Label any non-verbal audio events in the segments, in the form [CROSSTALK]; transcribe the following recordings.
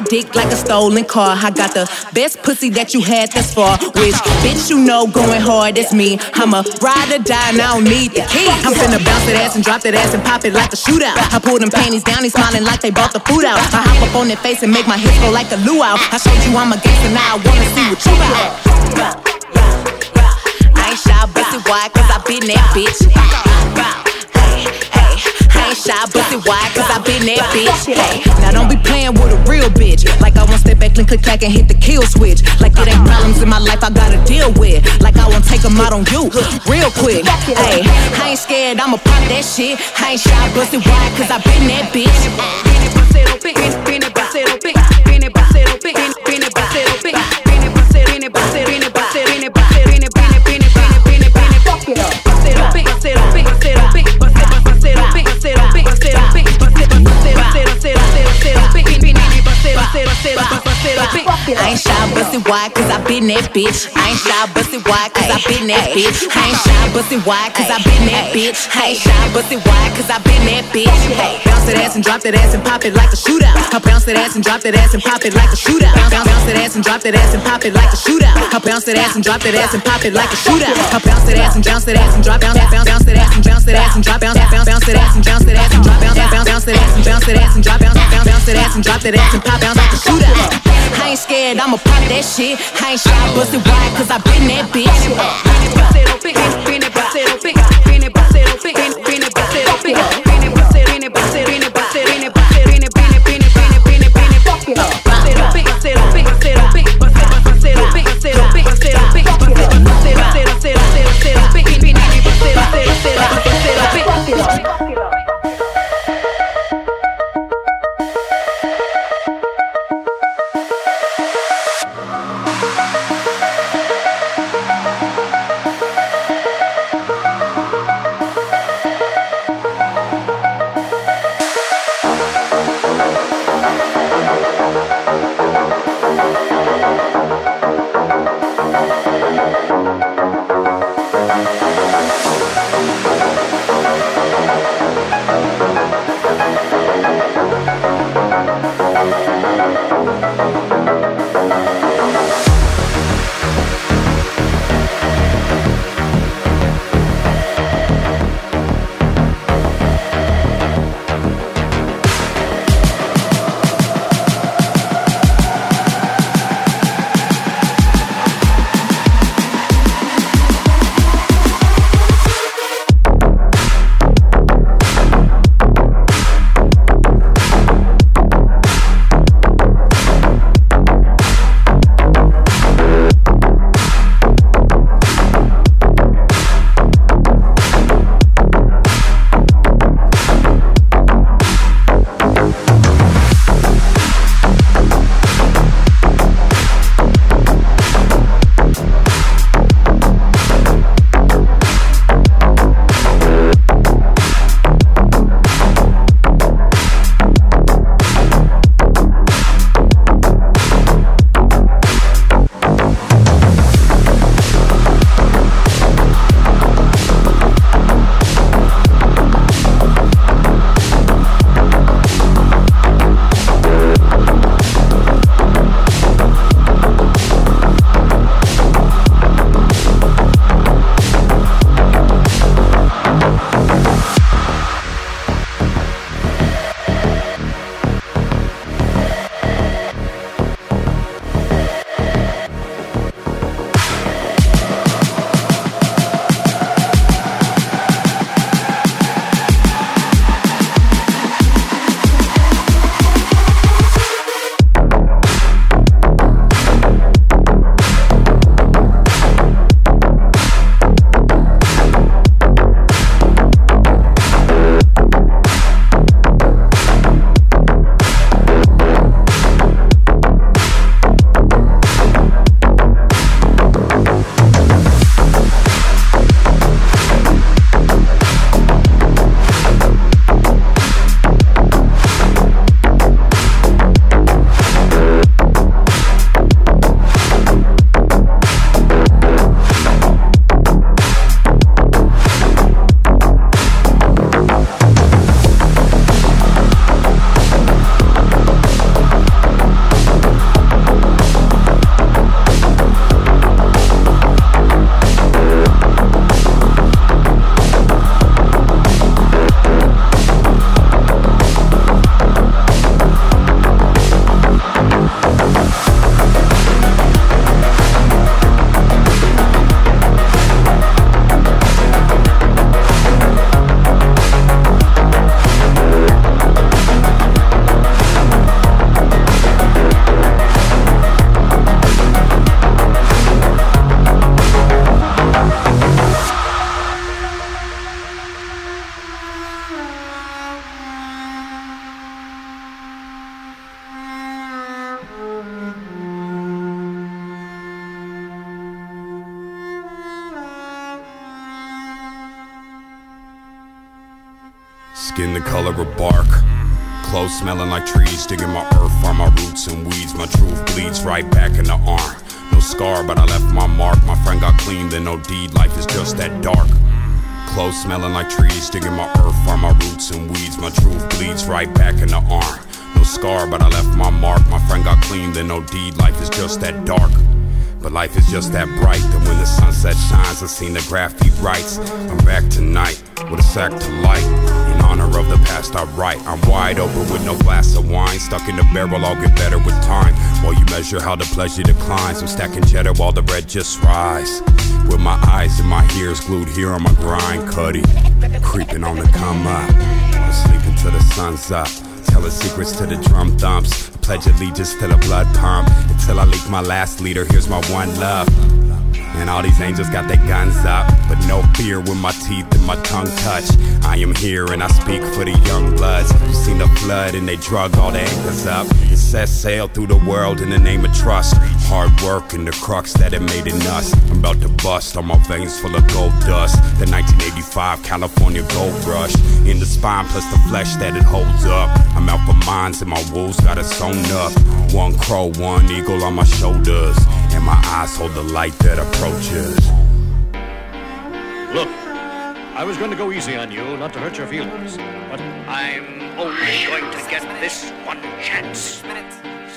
dick like a stolen car. I got the best pussy that you had thus far. Which bitch you know going hard, it's me. I'm a ride or die and I don't need the key. I'm finna bounce that ass and drop that ass and pop it like a shootout. I pull them panties down, they smiling like they brought the food out. I hop up on their face and make my hips go like a luau. I showed you I'm a gangster, now I wanna see what you got. I ain't shy, busted wide, cause I been that bitch shy, busted wide, cause I been that bitch. Hey, now don't be playing with a real bitch. Like I won't step back and click clack and hit the kill switch. Like it ain't problems in my life I gotta deal with. Like I won't take them out on you [LAUGHS] real quick. Hey, I ain't scared, I'ma pop that shit. I ain't shy, busted wide, cause I been that bitch. I ain't shy, bustin' wide, cause I been that bitch. I ain't shy, bustin' wide, cause I been that bitch. I ain't shy, bustin' wide, cause I been that bitch. I ain't shy, bustin' wide, cause I been that bitch. Hey, bounce that ass and drop that ass and pop it like a shootout. I bounce that ass and drop that ass and pop it like a shootout. Bounce, bounce that ass and drop that ass and pop it like a shootout. I bounce that ass and drop that ass and pop it like a shootout. I bounce that ass and bounce that ass and drop bounce bounce bounce that ass and bounce that ass and drop bounce bounce bounce that ass and bounce that ass and drop bounce bounce bounce that ass and bounce that ass and drop bounce bounce bounce that ass and drop that ass and pop bounce like a shootout. I ain't scared, I'ma pop that shit. I ain't shy, bustin' wide, cause I been that bitch. No deed. Life is just that dark. But life is just that bright that when the sunset shines, I seen the graffiti writes. I'm back tonight with a sack to light. In honor of the past I write, I'm wide open with no glass of wine. Stuck in the barrel, I'll get better with time. While you measure how the pleasure declines, I'm stacking cheddar while the bread just rise. With my eyes and my ears glued here on my grind, cutty. Creeping on the come up. I'm sleeping till the sun's up. Telling secrets to the drum thumps. Pledge allegiance to the blood pump. Until I leak my last leader, here's my one love. And all these angels got their guns up, but no fear when my teeth and my tongue touch. I am here and I speak for the young bloods. You seen the flood and they drug all the anchors up. It set sail through the world in the name of trust. Hard work and the crux that it made in us. I'm about to bust on my veins full of gold dust. The 1985 California gold rush. In the spine plus the flesh that it holds up. I'm out for mines and my wolves got it sewn up. One crow, one eagle on my shoulders. And my eyes hold the light that approaches. Look, I was going to go easy on you, not to hurt your feelings, but I'm only going to get this one chance.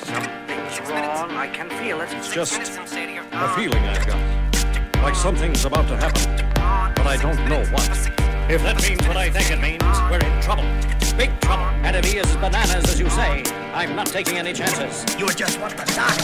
Something's wrong. I can feel it. It's just a feeling I've got. Like something's about to happen, but I don't know what. If that means what I think it means, we're in trouble. Big trouble. And if he is bananas, as you say, I'm not taking any chances. You just want the start.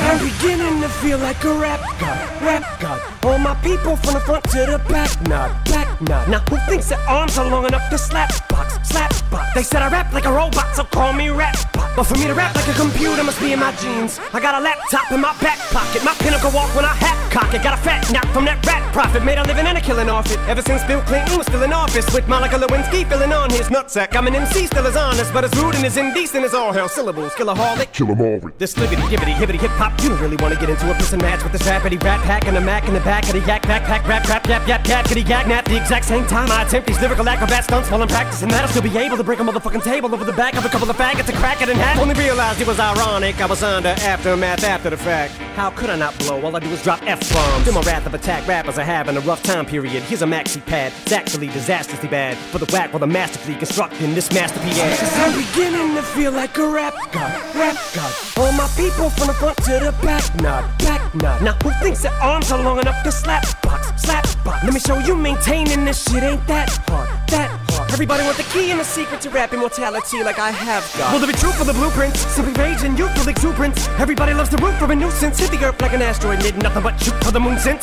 I'm beginning to feel like a rap god, rap god. All my people from the front to the back, nod, back nod. Now who thinks their arms are long enough to slap box, slap box? They said I rap like a robot, so call me rap bot. But for me to rap like a computer must be in my genes. I got a laptop in my back pocket, my pinnacle walk when I hat cock it. Got a fat knock from that rat profit, made a living and a killing off it. Ever since Bill Clinton was still in office, with Monica Lewinsky filling on his nutsack. I'm an MC, still as honest, but as rude and as indecent as all hell. Syllables, killaholic. Kill 'em all. This libbity, gibbity, hibbity, hip hop. You don't really wanna get into a piss and match with this rappity rap pack and a mac in the back of the yak backpack rap rap yap yap yap kitty yak nap. The exact same time I attempt these lyrical acrobat stunts while I'm practicing that, I'll still be able to break a motherfucking table over the back of a couple of faggots and crack it in half. Only realized it was ironic. I was under aftermath after the fact. How could I not blow? All I do is drop F bombs. In my wrath of attack, rappers are having a rough time period. Here's a maxi pad. It's actually disastrously bad. For the whack while the masterfully constructing this masterpiece. Cause I'm beginning to feel like a rap god, rap god. All my people from the front to the back, nod, back nod. Now who thinks their arms are long enough to slap box, slap box? Let me show you maintaining this shit ain't that hard, that hard. Everybody want the key and the secret to rap immortality like I have got. Will there be truth for the blueprints? Simply rage and youthful exuberance. Everybody loves to root for a nuisance. Hit the earth like an asteroid, did nothing but shoot for the moon since.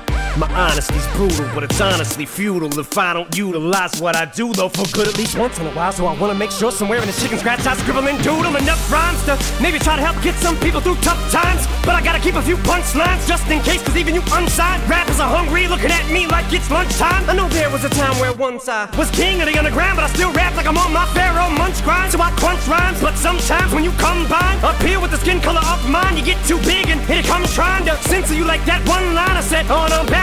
My honesty's brutal, but it's honestly futile if I don't utilize what I do, though, for good at least once in a while. So I wanna make sure somewhere in the chicken scratch I scribble and doodle enough rhymes to maybe try to help get some people through tough times. But I gotta keep a few punchlines just in case, cause even you unsigned rappers are hungry, looking at me like it's lunchtime. I know there was a time where once I was king of the underground, but I still rap like I'm on my Pharoahe Monch grind. So I crunch rhymes, but sometimes when you combine up here with the skin color of mine, you get too big and here it comes trying to censor you like that one line I said. On, I'm back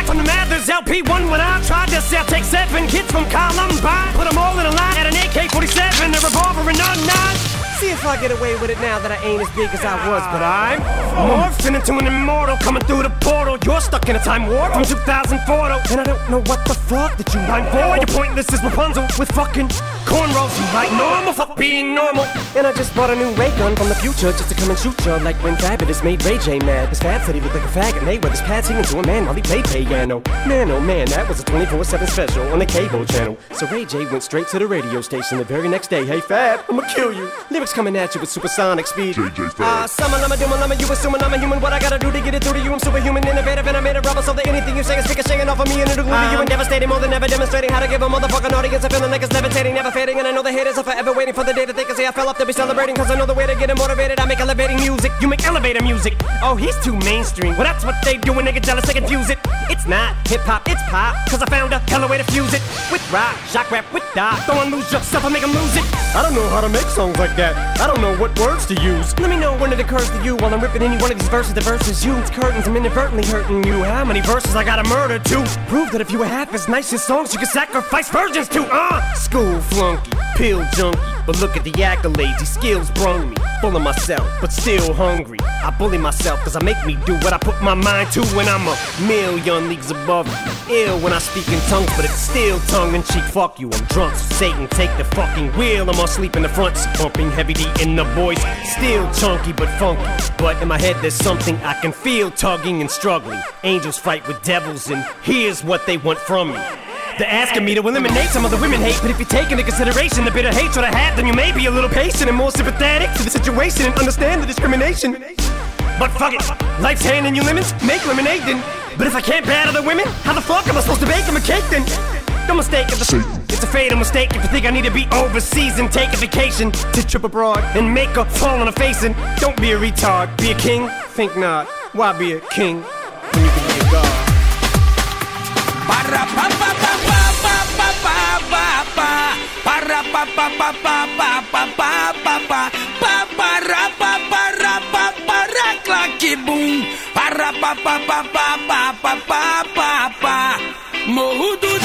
Mathers LP1 when I tried to sell. Take seven kids from Columbine, put them all in a line at an AK 47, a revolver, and a nine. See if I get away with it now that I ain't as big as I was, but I'm morphing into an immortal coming through the portal. You're stuck in a time warp from 2004, though, and I don't know what the fuck that you mind for. You're pointless as Rapunzel with fucking cornrows. You like normal, fuck being normal. And I just bought a new ray gun from the future just to come and shoot ya like when Fabolous made Ray J mad. His Fab said he looked like a faggot, and they with his pads singing to a man while he played piano. Man, oh man, that was a 24/7 special on the cable channel. So Ray J went straight to the radio station the very next day. Hey Fab, I'ma kill you. Lyrics coming at you with supersonic speed. J.J. Fad. Ah, summer, lama, duma, lama, you assuming I'm a human. What I gotta do to get it through to you? I'm superhuman, innovative, and I made a rubber so that anything you say is ricocheting off of me and it'll glue to you and devastating more than ever demonstrating how to give a motherfucking audience a feeling like it's levitating, never fading. And I know the haters are forever waiting for the day that they can say I fell off to be celebrating. Cause I know the way to get them motivated. I make elevating music, you make elevator music. Oh, he's too mainstream. Well, that's what they do when they get jealous, they confuse it. It's not hip hop, it's pop. Cause I found a hella way to fuse it. With rock, shock rap, with dot. Don't lose yourself, I make them lose it. I don't know how to make songs like that. I don't know what words to use. Let me know when it occurs to you while I'm ripping any one of these verses. The verses you, it's curtains, I'm inadvertently hurting you. How many verses I gotta murder to prove that if you were half as nice as songs, you could sacrifice virgins to? Uh, school flunky, pill junkie. But look at the accolades, these skills brung me. Full of myself, but still hungry. I bully myself cause I make me do what I put my mind to when I'm a million leagues above. Ill when I speak in tongues, but it's still tongue in cheek. Fuck you, I'm drunk. So Satan, take the fucking wheel. I'm asleep in the front pumping Heavy D in the voice. Still chunky but funky. But in my head, there's something I can feel tugging and struggling. Angels fight with devils, and here's what they want from me. They're asking me to eliminate some of the women hate, but if you take into consideration the bitter hatred I have, then you may be a little patient and more sympathetic to the situation and understand the discrimination. But fuck it, life's handing you lemons, make lemonade then. But if I can't battle the women, how the fuck am I supposed to bake them a cake then? Don't mistake it, it's a fatal mistake if you think I need to be overseas and take a vacation to trip abroad and make a fall on a face and don't be a retard, be a king, think not. Why be a king when you can be a god? Pa pa pa pa pa pa pa pa pa pa para pa para pa para claque bum para pa pa pa pa pa pa pa pa pa Morro do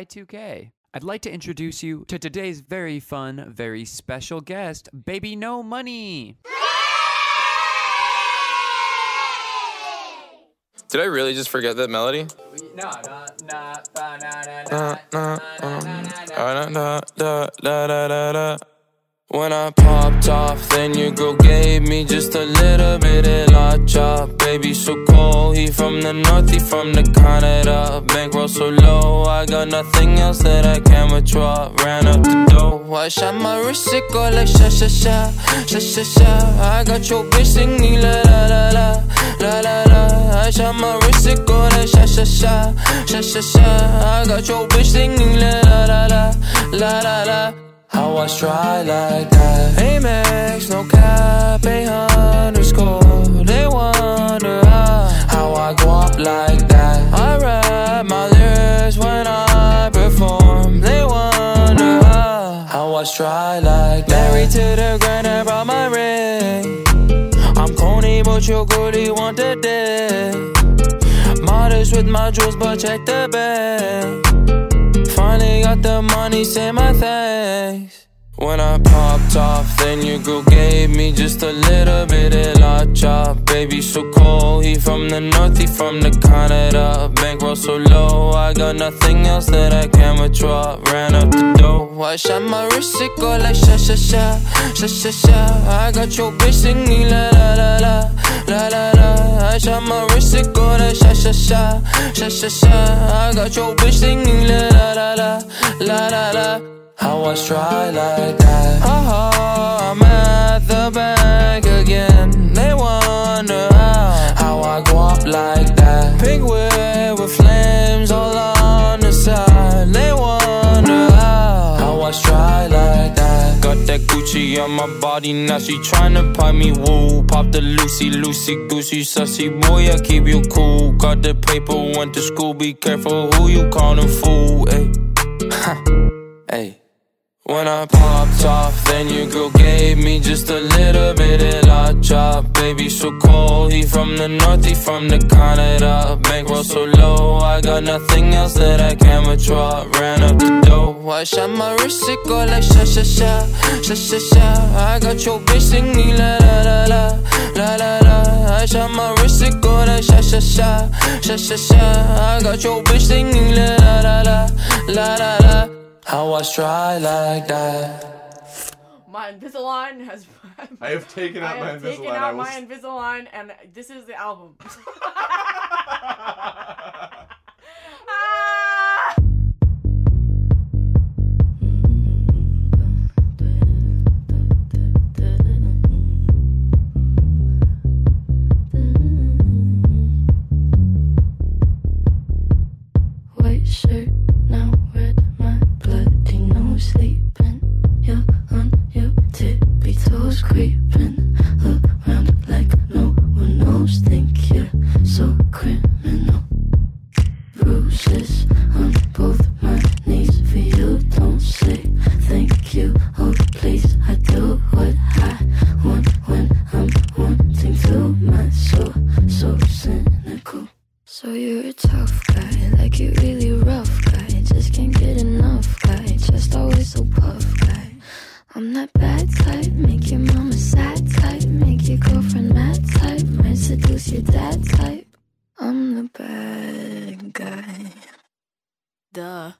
Y2K. I'd like to introduce you to today's very fun, very special guest, Baby No Money. Did I really just forget that melody? When I popped off, then your girl gave me just a little bit of la chop. Baby, so cold, he from the north, he from the Canada. Bankroll so low, I got nothing else that I can withdraw. Ran up the dough, I shot my wrist, it go like sha sha sha, sha sha sha. I got your bitch singing la la la la, la la la. I shot my wrist, it go like sha sha sha, sha sha sha. I got your bitch singing la la la la, la la la. How I try like that. Amex, no cap, a underscore They wonder how, I go up like that. I rap my lyrics when I perform. They wonder how, I try like that. Married to the grind, I brought my ring. I'm corny, but you're good, you want the dick. Modest with my jewels, but check the bag Finally got the money, say my thanks. When I popped off, then your girl gave me just a little bit of la chop. Baby, so cold, he from the north, he from the Canada. Bankroll so low, I got nothing else that I can withdraw. Ran up the dough, I shot my wrist, it go like sha sha sha, sha sha sha. I got your bitch singing la la la la, la la la. I shot my wrist, it go like sha sha sha, sha sha sha. I got your bitch singing la la la la, la la la. How I try like that. Oh, I'm at the bank again. They wonder how, how I go up like that. Pink whip with flames all on the side. They wonder how, how I try like that. Got that Gucci on my body, now she tryna pipe me woo. Pop the Lucy, Lucy, Goosey, sussy boy, I keep you cool. Got the paper, went to school, be careful who you callin' fool. Ayy, ayy. [LAUGHS] I popped off, then your girl gave me just a little bit of la chop. Baby, so cold, he from the north, he from the Canada. Bankroll so low, I got nothing else that I can withdraw. Ran up the dough, I shot my wrist, it go like sha sha sha, sha sha sha. I got your bitch singing la la la la, la la la. I shot my wrist, it go like sha sha sha, sha sha sha. I got your bitch singing la la la la, la la la. How I try like that. My Invisalign has. [LAUGHS] I have taken out I my have taken Invisalign. I out will my Invisalign, and this is the album. [LAUGHS] bad type, make your mama sad type, make your girlfriend mad type, might seduce your dad type. I'm the bad guy. Duh.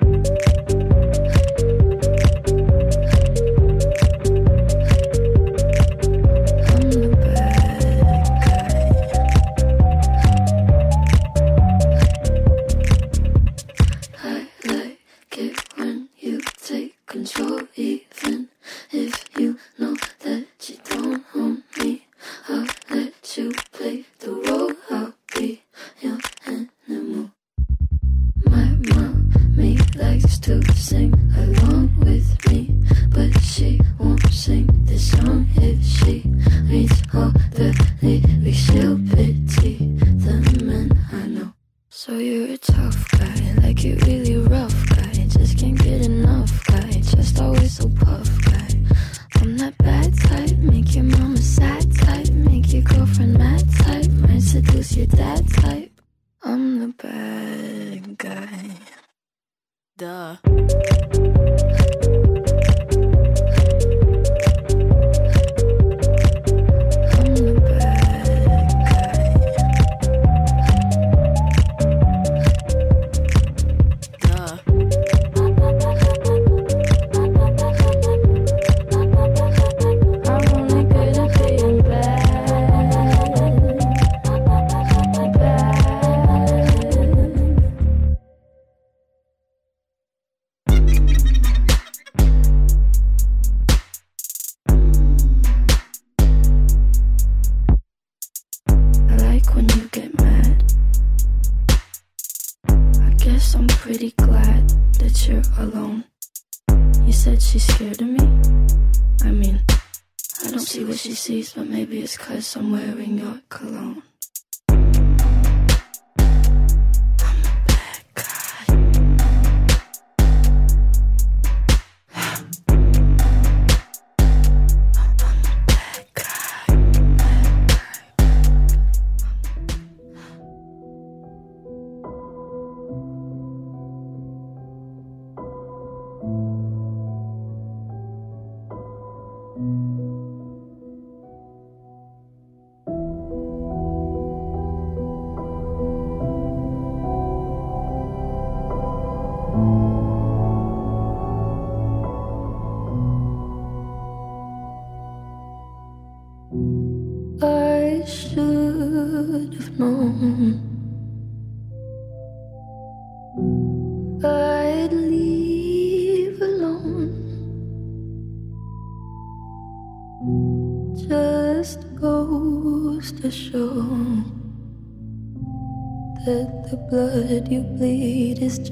overseas, but maybe it's cause I'm wearing your cologne.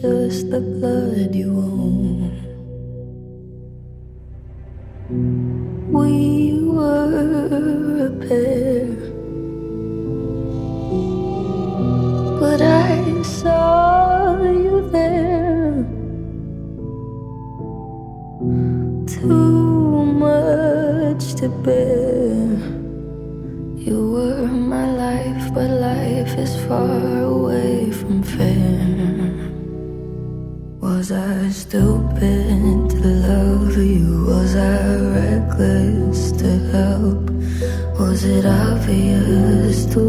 just the blood you own. obvious to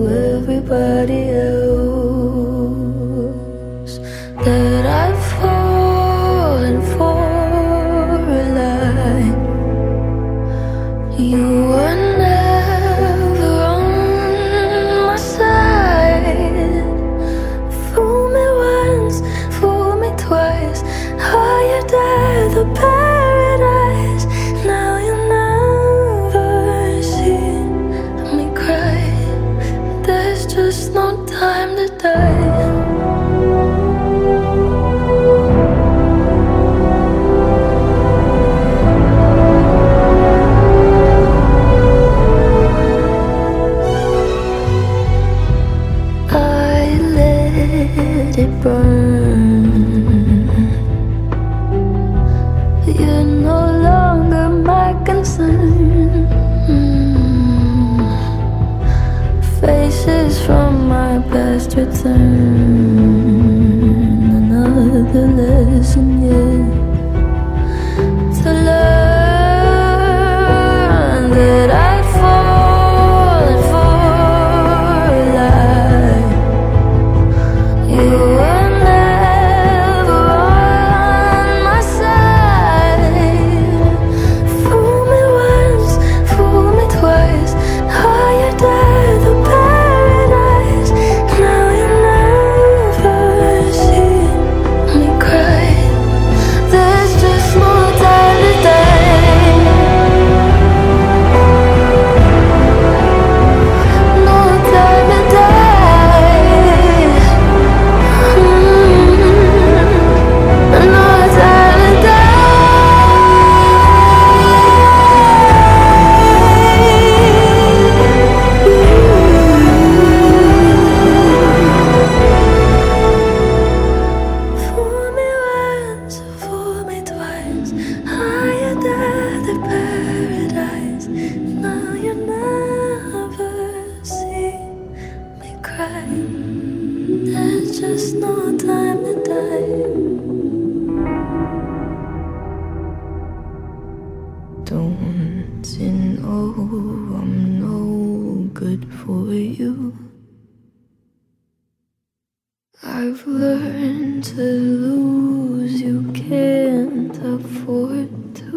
I've learned to lose, you can't afford to.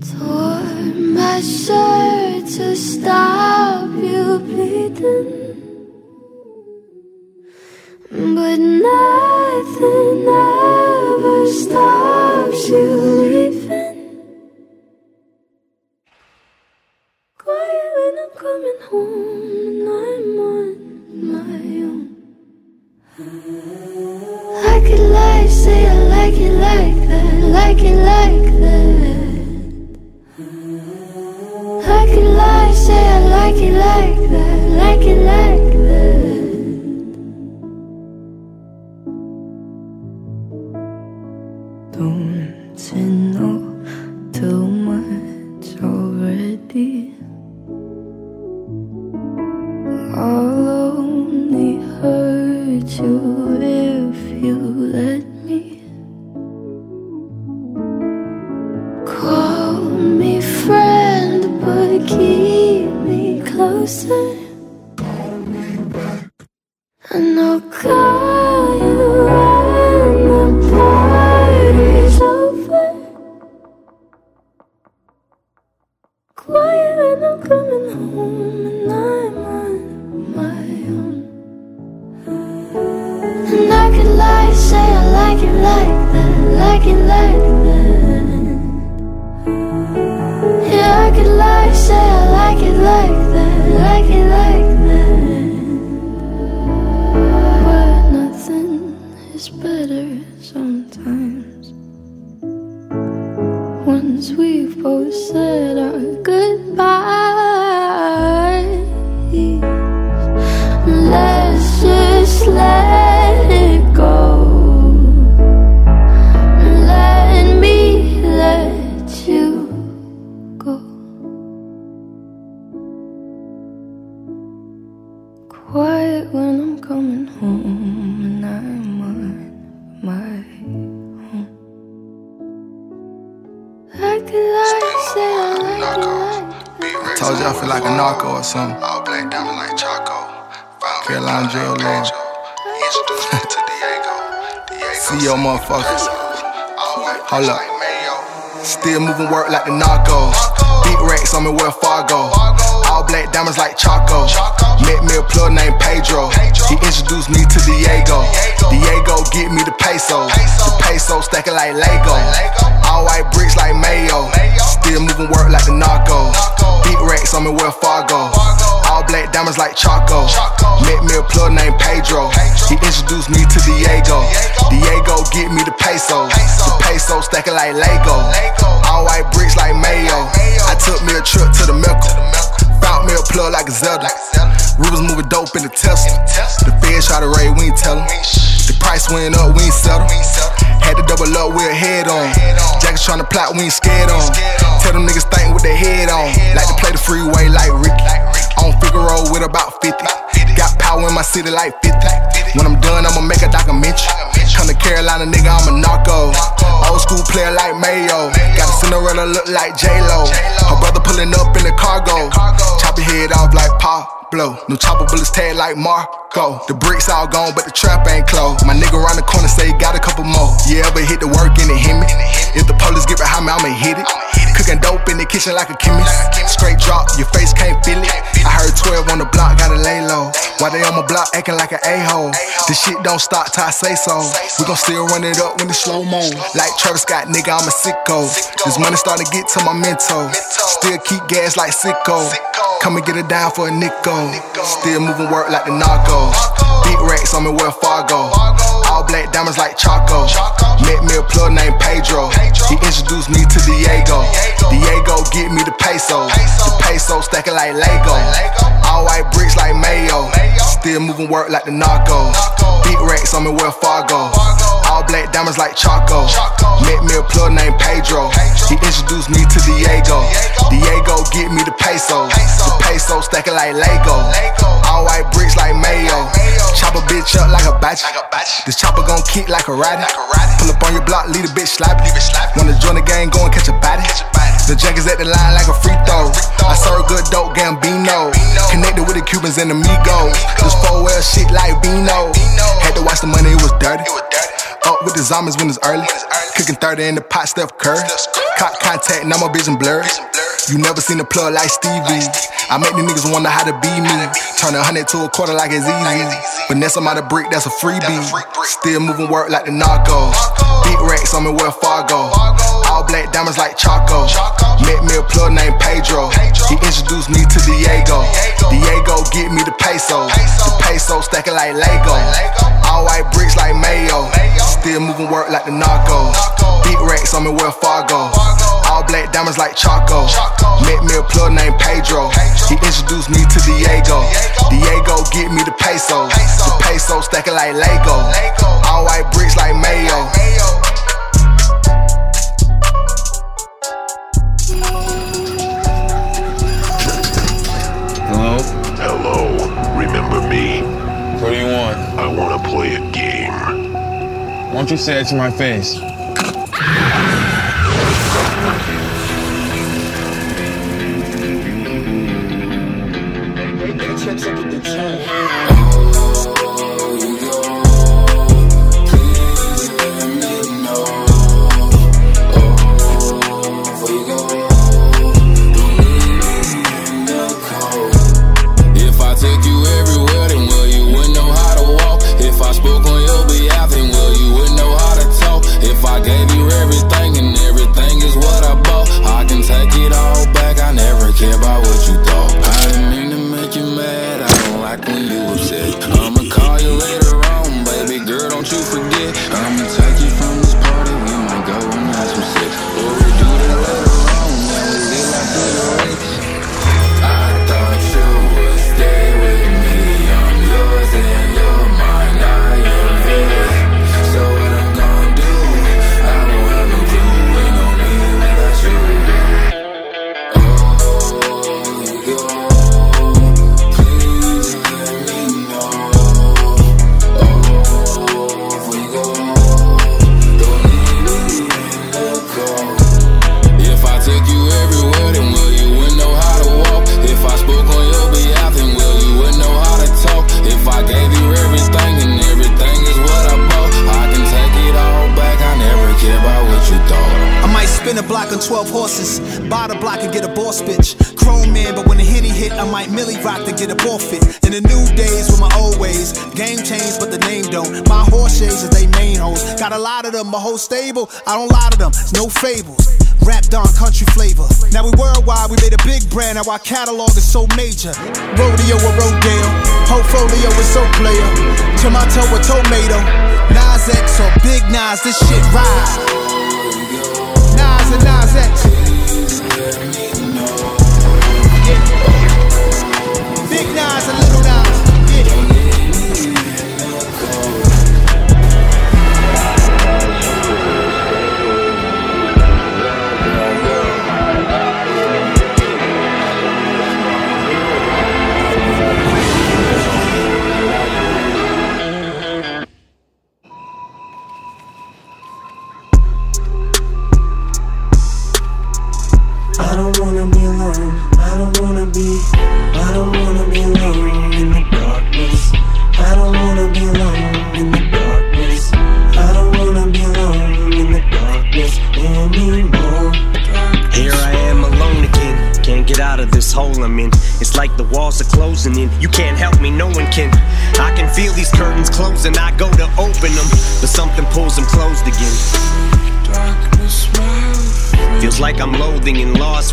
Tore my shirt to stop you bleeding. But nothing ever stops you coming home and I'm on my own. I could lie, say I like it like that, like it like that. I could lie, say I like it like that, like it like that. Me closer. And I'll call you when the party's over. Quiet when I'm coming home and I'm on my own. And I could lie, say I like it like that, like it like that. Yeah, I could lie, say I like it like like it like something. All black diamond like Chapo. Carolina Drill Lord. See your motherfuckers. Hold up. Still moving work like the narcos. Big racks on me where Fargo. Black diamonds like Chapo. Met me a plug named Pedro. He introduced me to Diego. Diego get me the pesos. The peso stacking like Lego. All white bricks like Mayo. Still moving work like the narcos. Big racks on me where Fargo. All black diamonds like Chapo. Met me a plug named Pedro. He introduced me to Diego. Diego get me the pesos. The peso stacking like Lego. All white bricks like Mayo. I took me a trip to the Mecca. Plug like a Zelda. Was moving dope in the Tesla. The feds try to raid, we ain't tell 'em. The price went up, we ain't settle. Had to double up, we a head on. Jackets tryna plot, we ain't scared on. Tell them niggas think with their head on. Like to play the freeway like Ricky. On Figaro with about 50. Got power in my city like 50. When I'm done, I'ma make a documentary. Carolina, nigga, I'm a narco. Old school player like Mayo. Got a Cinderella look like J-Lo. Her brother pulling up in the cargo. Chop your head off like Pablo. No chopper bullets tag like Marco. The bricks all gone, but the trap ain't closed. My nigga around the corner say he got a couple more. Yeah, but hit the work and it hit me. If the police get behind me, I'ma hit it. Cooking dope in the kitchen like a chemist. Straight drop, your face can't feel it. I heard 12 on the block, gotta lay low. Why they on my block acting like an a-hole? This shit don't stop till I say so. We gon' still run it up when it's slow mo. Like Travis Scott, nigga, I'm a sicko. This money starting to get to my mental. Still keep gas like sicko. Come and get it down for a nickel. Still moving work like the narcos. Big racks on me where Fargo. Black diamonds like Chapo. Met me a plug named Pedro. He introduced me to Diego. Diego get me the peso. The peso stacking like Lego. All white bricks like Mayo. Still moving work like the narcos. Big racks on me where Fargo. All black diamonds like Chapo. Met me a plug named Pedro. He introduced me to Diego. Diego get me the peso. The peso stacking like Lego. All bitch up like a batch. This chopper gon' kick like a rat. Pull up on your block, leave a bitch slapping. Wanna join the gang, go and catch a body. The jackets at the line like a free throw. I serve good dope, Gambino. Connected with the Cubans and Amigos. Just four well shit like Bino. Had to watch the money, it was dirty. It was dirty. Up with the zombies when it's early. early. Cooking 30 in the pot, Steph Curry. Cop contact, now my vision blurry. You never seen a plug like Stevie. I make the niggas wonder how to be me. Turn a hundred to a quarter like it's easy. Finesse them out a brick, that's a freebie. Still moving work like the narcos. Big racks on me, where Fargo. Black diamonds like Chapo. Met me a plug named Pedro. He introduced me to Diego. Diego get me the pesos. The peso stacking like Lego. All white bricks like Mayo. Still moving work like the narcos. Big racks on me, where Fargo. All black diamonds like Chapo. Met me a plug named Pedro. He introduced me to Diego. Diego get me the pesos. The peso stacking like Lego. All white bricks like Mayo. Hello? I want to play a game. Why don't you say it to my face? If stable. I don't lie to them, no fables. Rap Don country flavor. Now we worldwide, we made a big brand. Now our catalog is so major. Rodeo or Rodale, portfolio is so player. Tomato or tomato, Nas X or Big Nas, this shit ride. Nas and Nas X.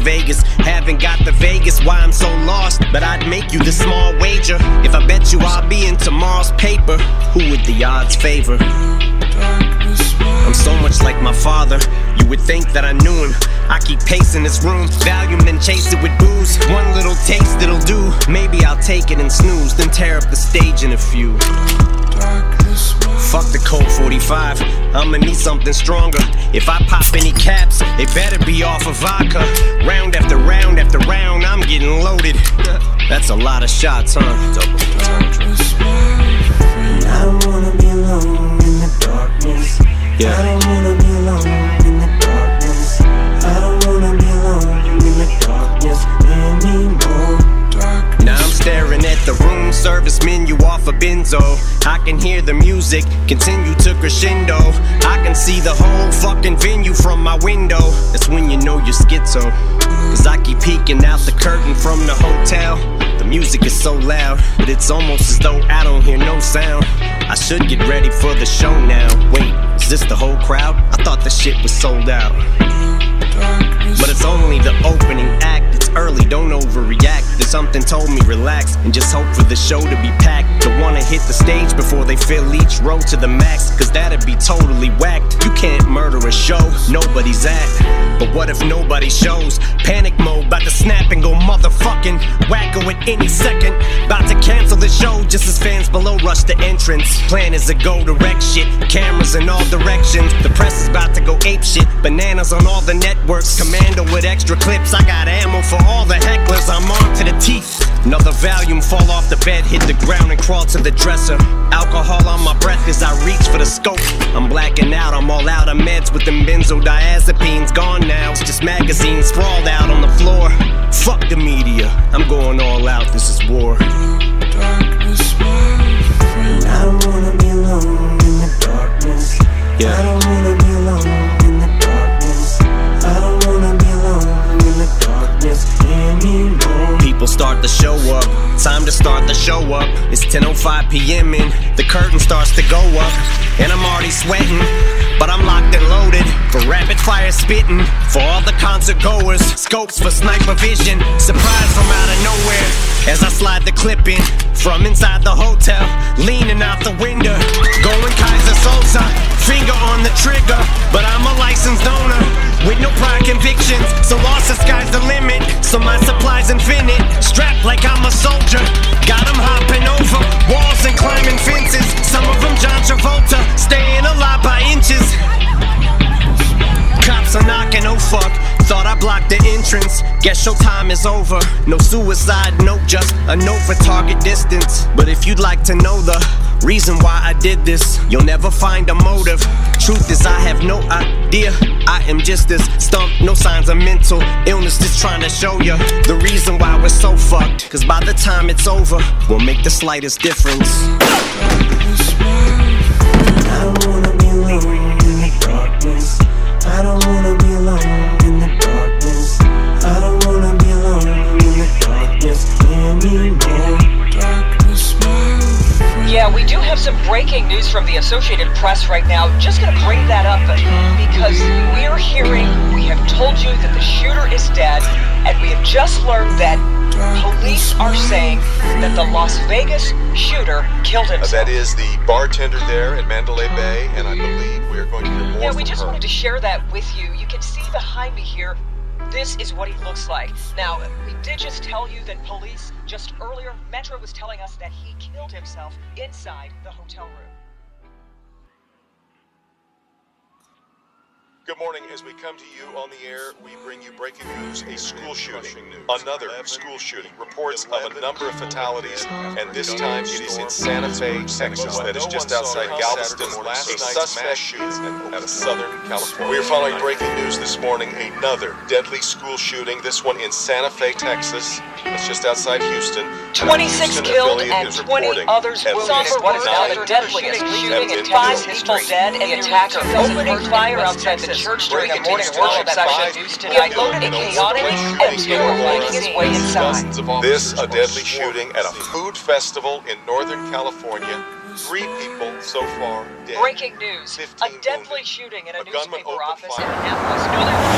Vegas. Haven't got the Vegas, why I'm so lost. But I'd make you the small wager. If I bet you I'll be in tomorrow's paper, who would the odds favor? I'm so much like my father. You would think that I knew him. I keep pacing this room, Valium, then chase it with booze. One little taste it'll do. Maybe I'll take it and snooze, then tear up the stage in a few. Fuck the Colt 45. I'ma need something stronger. If I pop any caps, it better be off of vodka. Round after round after round, I'm getting loaded. That's a lot of shots, huh? I don't wanna be alone in the darkness. Yeah. don't wanna be alone in the darkness. I don't wanna be alone the room service menu off a benzo. I can hear the music continue to crescendo. I can see the whole fucking venue from my window. That's when you know you're schizo. Cause I keep peeking out the curtain from the hotel. The music is so loud, but it's almost as though I don't hear no sound. I should get ready for the show now. Wait, is this the whole crowd? I thought the shit was sold out. But it's only the opening act. Early, don't overreact. Then something told me relax and just hope for the show to be packed. Don't wanna hit the stage before they fill each row to the max, cause that'd be totally whacked. You can't murder a show nobody's at. But what if nobody shows? Panic mode, about to snap and go motherfucking wacko at any second. About to cancel the show just as fans below rush the entrance. Plan is to go direct shit, cameras in all directions. The press is about to go ape shit, bananas on all the networks. Commando with extra clips, I got ammo for all the hecklers. I'm on to the teeth. Another Valium fall off the bed, hit the ground and crawl to the dresser. Alcohol on my breath as I reach for the scope. I'm blacking out, I'm all out of meds with them benzodiazepines. Gone now, it's just magazines sprawled out on the floor. Fuck the media, I'm going all out, this is war. And I don't wanna be alone in the darkness. I start to show up. Time to start the show up. It's 10:05 p.m. and the curtain starts to go up, and I'm already sweating. But I'm locked and loaded for rapid fire spitting. For all the concert goers, scopes for sniper vision. Surprise from out of nowhere as I slide the clip in from inside the hotel, leaning out the window, going Keyser Söze, finger on the trigger. But I'm a licensed owner with no prior convictions, so lost the sky's the limit. So my supply's infinite, strapped like I'm a soldier. Got 'em hopping over walls and climbing fences. Some of them John Travolta, staying alive by inches. Cops are knocking, oh fuck. Thought I blocked the entrance. Guess your showtime is over. No suicide note, just a note for target distance. But if you'd like to know the reason why I did this, you'll never find a motive. Truth is, I have no idea. I am just as stumped, no signs of mental illness. Just trying to show you the reason why we're so fucked. Cause by the time it's over, we'll make the slightest difference. From the Associated Press right now. Just gonna bring that up because we're hearing, we have told you that the shooter is dead, and we have just learned that police are saying that the Las Vegas shooter killed Uh, himself. that is the bartender there at Mandalay Bay, and I believe we are going to hear more Yeah, we just her. wanted to share that with you. You can see behind me here. This is what he looks like. Now, we did just tell you that police just earlier, Metro was telling us that he killed himself inside the hotel room. Good morning. As we come to you on the air, we bring you breaking news: a school shooting, another school shooting. Reports of a number of fatalities, and this time it is in Santa Fe, Texas. That is just outside Galveston. A suspect shooting at a Southern California. We are following breaking news this morning: another deadly school shooting. This one in Santa Fe, Texas. That's just outside Houston. 26 Houston killed and 20 others wounded least in what is now the deadliest shooting been in five killed. people dead and the attacker opening fire outside the church during a morning worship session. He unloaded a chaotic atmosphere making his way inside. This a deadly shooting at a food festival in Northern California. Three people so far dead. Breaking news. A deadly shooting in a, gunman newspaper opened office in fire.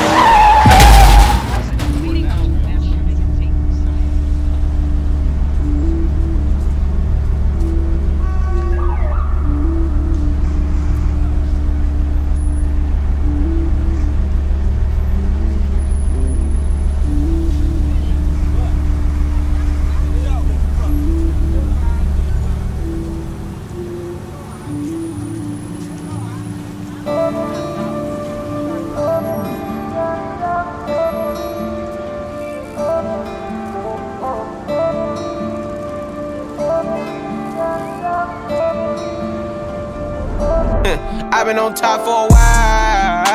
I've been on top for a while.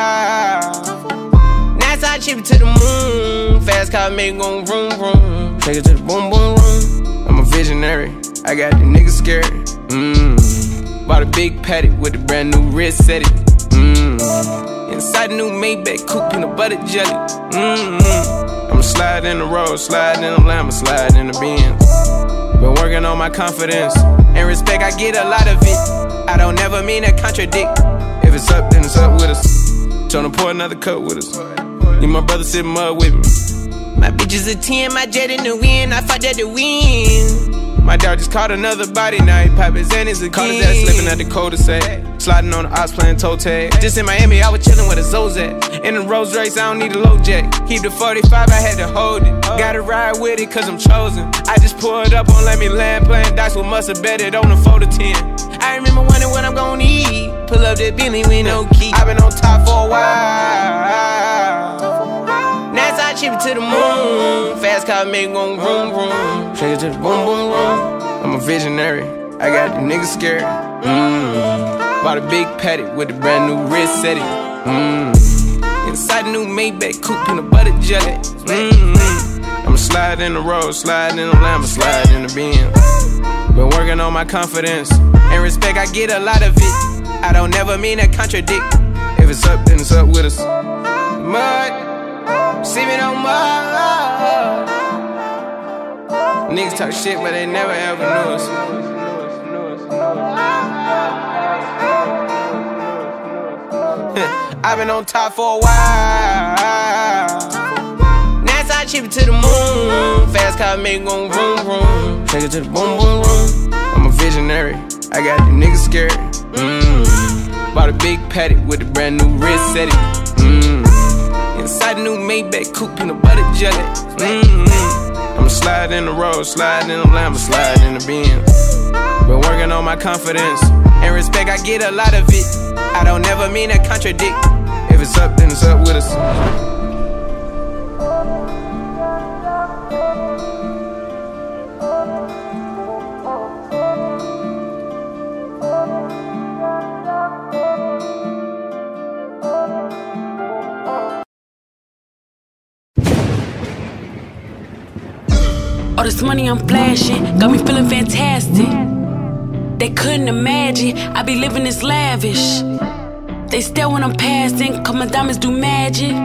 NASA chip to the moon. Fast car make it go vroom vroom. Take it to the boom boom room. I'm a visionary. I got the niggas scared. Mmm. Bought a big patty with a brand new wrist set it. Mmm. Inside a new Maybach coupe, in peanut butter jelly. Mmm. I'ma slide in the road, slide in the lamb, slide in the Benz. Been working on my confidence and respect. I get a lot of it. I don't never mean to contradict. It's up, then it's up with us. Tryna pour another cup with us. Need my brother sitting mud with me. My bitch is a 10, my jet in the wind. I fought that to win. My dog just caught another body, now he pop his Xannies again. Caught his ass slipping at the cul-de-sac. Sliding on the ops playing toe tag. Just in Miami, I was chilling with a Zozak. In the Rolls Royce, I don't need a low jack. Keep the 45, I had to hold it. Gotta ride with it, cause I'm chosen. I just pulled up on Let Me Land, playing dice with must have bet it on the 4 to 10. I remember wondering what I'm gonna eat. Pull up that Bentley with no key. I've been on top for a while. Now I chip it to the moon. Fast car make gon' vroom vroom. Shake it to the boom boom room. I'm a visionary. I got the niggas scared. Mmm. Bought a big patty with a brand new wrist set it. Mmm. Inside a new Maybach coupe, peanut butter jelly. Mmm. I'ma slide in the road, slide in the lamb, slide in the Benz. Been working on my confidence and respect. I get a lot of it. I don't never mean to contradict. If it's up, then it's up with us. Mud, sipping on mud. Niggas talk shit, but they never ever knew us. I've been on top for a while. Now I chip it to the moon. Fast car make gon' vroom vroom. Take it to the boom boom room. I'm a visionary. I got the niggas scared. Mmm. Bought a big patty with a brand new wrist set it. Mmm. Inside a new Maybach coupe, peanut butter jelly. Mmm. I'ma slide in the road, slide in the lamb, slide in the Benz. Been working on my confidence and respect. I get a lot of it. I don't never mean to contradict. If it's up, then it's up with us. All this money I'm flashing got me feeling fantastic. They couldn't imagine I be living this lavish. They stare when I'm passing, cause my diamonds do magic.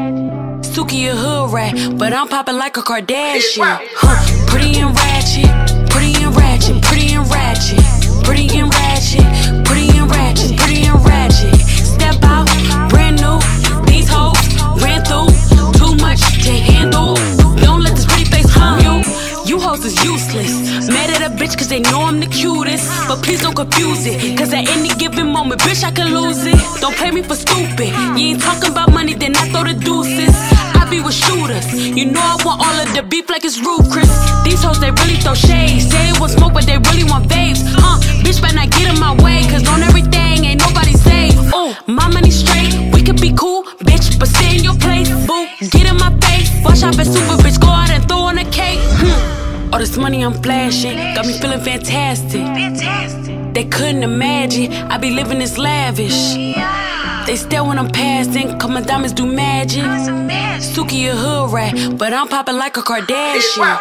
Suki a hood rat, but I'm popping like a Kardashian. Huh, pretty and ratchet, pretty and ratchet, pretty and ratchet, pretty and ratchet, pretty and ratchet, pretty and ratchet. Step out, brand new. These hoes ran through too much to handle. You hoes is useless. Mad at a bitch cause they know I'm the cutest. But please don't confuse it. Cause at any given moment, bitch, I can lose it. Don't play me for stupid. You ain't talking about money, then I throw the deuces. I be with shooters. You know I want all of the beef like it's Ruth Chris. These hoes, they really throw shade. Say it was smoke, but they really want babes. Huh? Bitch, better not get in my way. Cause on everything, ain't nobody safe. Oh, my money straight. We could be cool, bitch, but stay in your place. Boo, get in my face. Watch out for super bitch, go out and All this money I'm flashing got me feeling fantastic. They couldn't imagine I be living this lavish. They stare when I'm passing, cause my diamonds do magic. Suki a hood rat, but I'm popping like a Kardashian.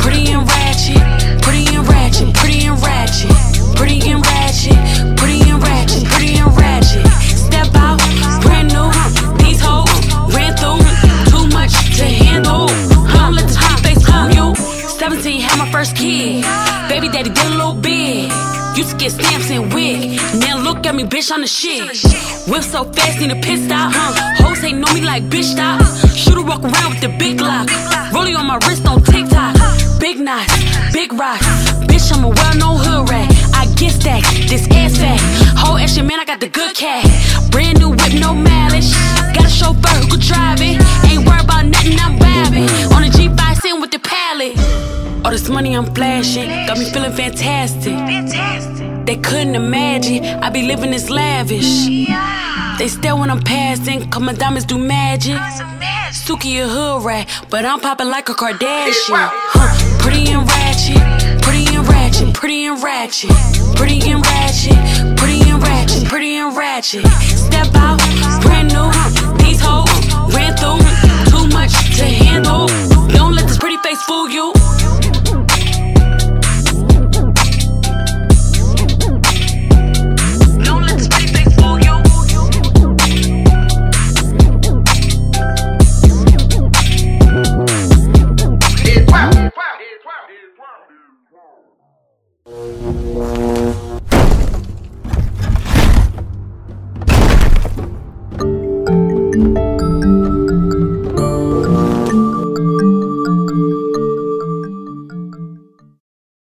Pretty and ratchet, pretty and ratchet, pretty and ratchet, pretty and ratchet, first kid. Baby daddy did a little big. Used to get stamps and wig. Now look at me, bitch, on the shit. Whip so fast, need a pit stop. Huh? Hoes ain't know me like bitch stop. Shooter walk around with the big lock. Rolling on my wrist on TikTok. Big knots, big rocks. Bitch, I'm a well known hood rat. I get stacked, this ass fat. Whole action, man, I got the good cat. Brand new whip, no mileage. Got a chauffeur who could drive it. Ain't worried about nothing, I'm vibing. On a G5 sitting with the pallet. All this money I'm flashing got me feeling fantastic. They couldn't imagine I be living this lavish. They stare when I'm passing, cause my diamonds do magic. Suki a hood rat, but I'm popping like a Kardashian. Huh, pretty and ratchet, pretty and ratchet, pretty and ratchet, pretty and ratchet, pretty and ratchet, pretty and ratchet. Step out, brand new. These hoes ran through too much to handle. Don't let this pretty face fool you.